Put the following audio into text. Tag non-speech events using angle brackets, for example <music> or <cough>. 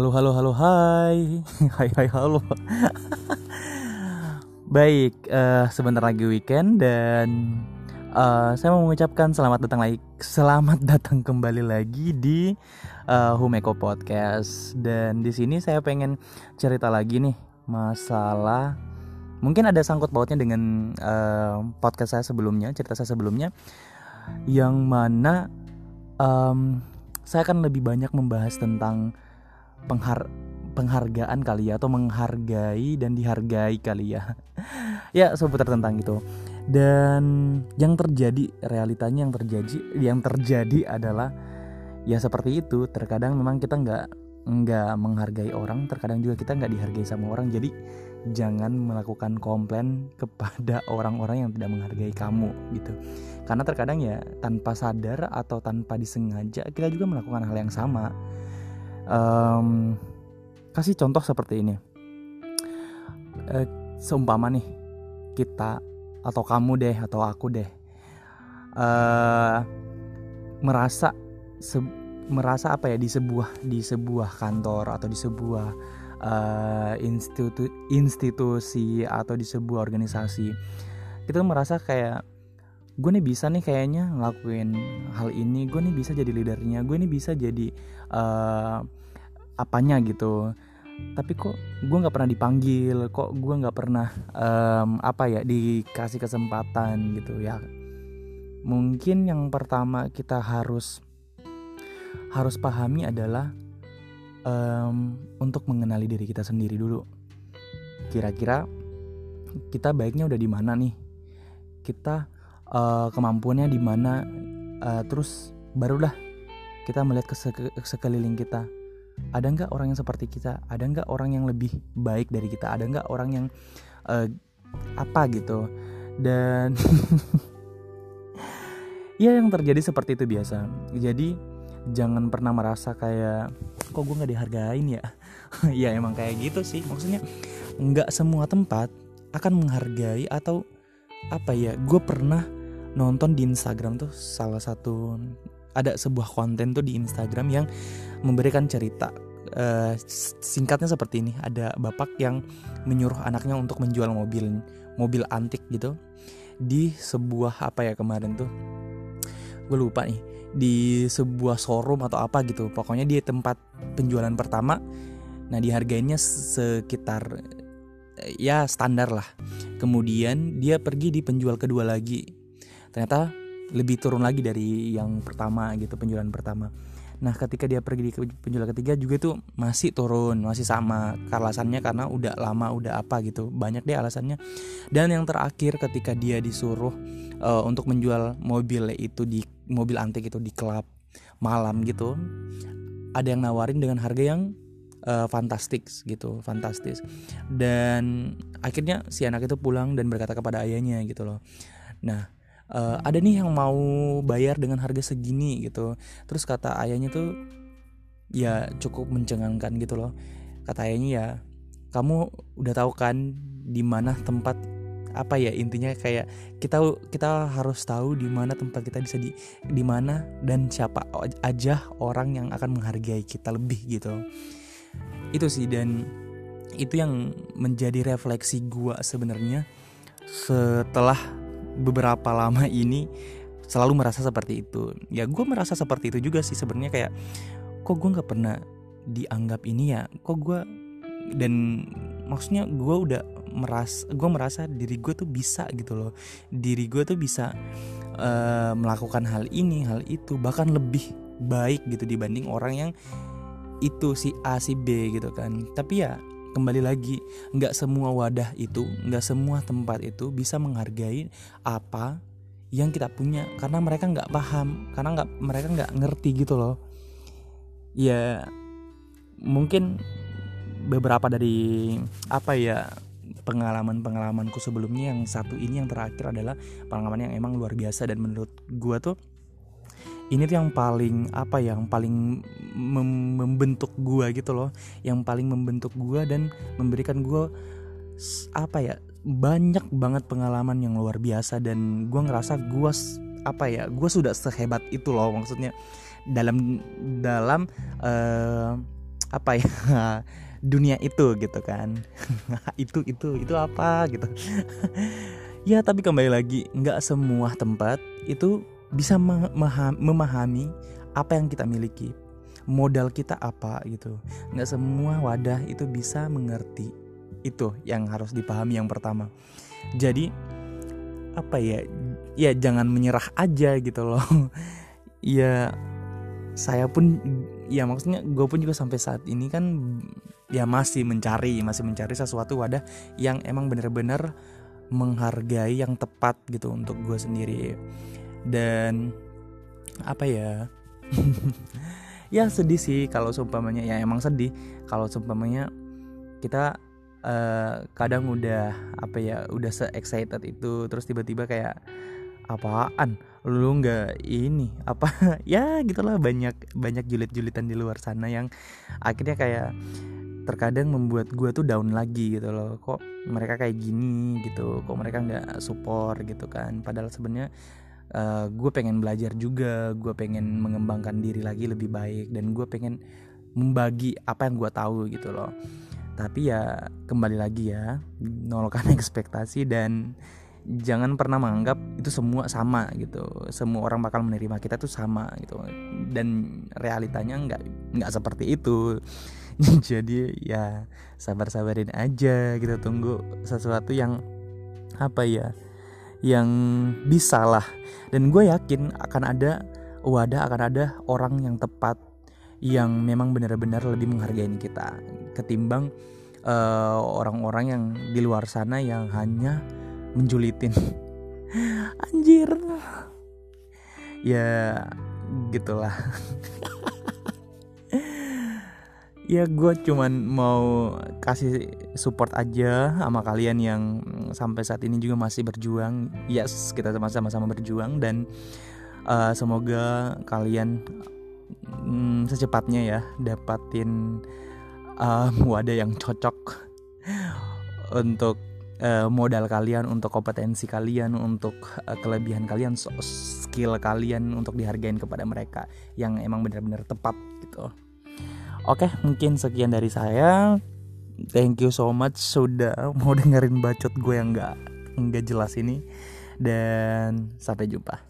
Halo, halo, halo, hai, <laughs> hai, hai, halo. Baik, uh, sebentar lagi weekend dan uh, saya mau mengucapkan selamat datang lagi, selamat datang kembali lagi di uh, Humeko Podcast. Dan di sini saya pengen cerita lagi nih masalah mungkin ada sangkut pautnya dengan uh, podcast saya sebelumnya, cerita saya sebelumnya, yang mana um, saya akan lebih banyak membahas tentang penghar penghargaan kali ya atau menghargai dan dihargai kali ya. <laughs> Ya seputar tentang itu. Dan yang terjadi realitanya yang terjadi yang terjadi adalah ya seperti itu. Terkadang memang kita nggak nggak menghargai orang terkadang juga kita nggak dihargai sama orang. Jadi jangan melakukan komplain kepada <laughs> orang-orang yang tidak menghargai kamu gitu. Karena terkadang ya tanpa sadar atau tanpa disengaja kita juga melakukan hal yang sama um, kasih contoh seperti ini. Uh, seumpama nih kita atau kamu deh atau aku deh uh, merasa se merasa apa ya di sebuah di sebuah kantor atau di sebuah uh, institu institusi atau di sebuah organisasi kita merasa kayak gue nih bisa nih kayaknya ngelakuin hal ini gue nih bisa jadi leadernya gue nih bisa jadi uh, apanya gitu. Tapi kok gue nggak pernah dipanggil kok gue nggak pernah um, apa ya dikasih kesempatan gitu ya. Mungkin yang pertama kita harus harus pahami adalah um, untuk mengenali diri kita sendiri dulu. Kira-kira kita baiknya udah di mana nih? Kita uh, kemampuannya di mana? Uh, terus barulah kita melihat ke, ke sekeliling kita ada nggak orang yang seperti kita? Ada nggak orang yang lebih baik dari kita? Ada nggak orang yang uh, apa gitu? Dan <laughs> ya yang terjadi seperti itu biasa. Jadi jangan pernah merasa kayak kok gue nggak dihargain ya? <laughs> Ya emang kayak gitu sih. Maksudnya nggak semua tempat akan menghargai atau apa ya gue pernah nonton di Instagram tuh salah satu ada sebuah konten tuh di Instagram yang memberikan cerita. Uh, singkatnya seperti ini ada bapak yang menyuruh anaknya untuk menjual mobil mobil antik gitu. Di sebuah apa ya kemarin tuh gue lupa nih di sebuah showroom atau apa gitu. Pokoknya di tempat penjualan pertama nah dihargainya sekitar ya standar lah. Kemudian dia pergi di penjual kedua lagi. Ternyata lebih turun lagi dari yang pertama gitu penjualan pertama. Nah ketika dia pergi di penjualan ketiga juga tuh masih turun masih sama. Alasannya karena udah lama udah apa gitu. Banyak deh alasannya. Dan yang terakhir ketika dia disuruh uh, untuk menjual mobil itu di mobil antik itu di klub malam gitu ada yang nawarin dengan harga yang uh, fantastik gitu fantastis. Dan akhirnya si anak itu pulang dan berkata kepada ayahnya gitu loh. Nah uh, ada nih yang mau bayar dengan harga segini gitu. Terus kata ayahnya tuh ya cukup mencengangkan gitu loh. Kata ayahnya ya kamu udah tahu kan di mana tempat apa ya intinya? Kayak kita kita harus tahu di mana tempat kita bisa di di mana dan siapa aja orang yang akan menghargai kita lebih gitu. Itu sih dan itu yang menjadi refleksi gua sebenarnya setelah beberapa lama ini selalu merasa seperti itu. Ya gue merasa seperti itu juga sih sebenarnya kayak kok gue nggak pernah dianggap ini ya? Kok gue dan maksudnya gue udah meras gue merasa diri gue tuh bisa gitu loh. Diri gue tuh bisa uh, melakukan hal ini hal itu bahkan lebih baik gitu dibanding orang yang itu si A si B gitu kan. Tapi ya kembali lagi nggak semua wadah itu nggak semua tempat itu bisa menghargai apa yang kita punya karena mereka nggak paham karena nggak mereka nggak ngerti gitu loh. Ya mungkin beberapa dari apa ya pengalaman pengalamanku sebelumnya yang satu ini yang terakhir adalah pengalaman yang emang luar biasa dan menurut gua tuh ini tuh yang paling apa ya, yang paling mem membentuk gua gitu loh. Yang paling membentuk gua dan memberikan gua apa ya banyak banget pengalaman yang luar biasa dan gua ngerasa gua apa ya gua sudah sehebat itu loh maksudnya. Dalam dalam uh, apa ya <laughs> dunia itu gitu kan. <laughs> Itu itu itu apa gitu. <laughs> Ya tapi kembali lagi nggak semua tempat itu bisa memahami apa yang kita miliki. Modal kita apa gitu. Nggak semua wadah itu bisa mengerti itu yang harus dipahami yang pertama. Jadi apa ya ya jangan menyerah aja gitu loh. <laughs> Ya saya pun ya maksudnya gue pun juga sampai saat ini kan ya masih mencari masih mencari sesuatu wadah yang emang bener-bener menghargai yang tepat gitu untuk gue sendiri dan apa ya? <laughs> Ya sedih sih kalau seumpamanya ya emang sedih. Kalau seumpamanya kita uh, kadang udah apa ya udah se excited itu terus tiba-tiba kayak apaan? Lu nggak ini apa? <laughs> Ya gitulah banyak banyak julid-julitan di luar sana yang akhirnya kayak terkadang membuat gue tuh down lagi gitu loh. Kok mereka kayak gini gitu kok mereka nggak support gitu kan. Padahal sebenarnya uh, eh, gue pengen belajar juga gue pengen mengembangkan diri lagi lebih baik dan gue pengen membagi apa yang gue tahu gitu loh. Tapi ya kembali lagi ya nolkan <laughs> ekspektasi dan jangan pernah menganggap itu semua sama gitu. Semua orang bakal menerima kita tuh sama gitu. Dan realitanya nggak nggak seperti itu. <laughs> Jadi ya sabar-sabarin aja gitu. Tunggu sesuatu yang apa ya yang bisa lah dan gue yakin akan ada wadah akan ada orang yang tepat yang memang benar-benar lebih menghargai kita ketimbang eh, orang-orang uh, yang di luar sana yang hanya menjulitin. <laughs> Anjir. Ya gitulah <laughs> ya gue cuman mau kasih support aja sama kalian yang sampai saat ini juga masih berjuang. Yes kita sama-sama berjuang dan uh, semoga kalian um, secepatnya ya dapatin uh, wadah yang cocok untuk uh, modal kalian untuk kompetensi kalian untuk kelebihan kalian skill kalian untuk dihargain kepada mereka yang emang benar-benar tepat gitu Oke, mungkin sekian dari saya. Thank you so much sudah mau dengerin bacot gue yang nggak nggak jelas ini dan sampai jumpa.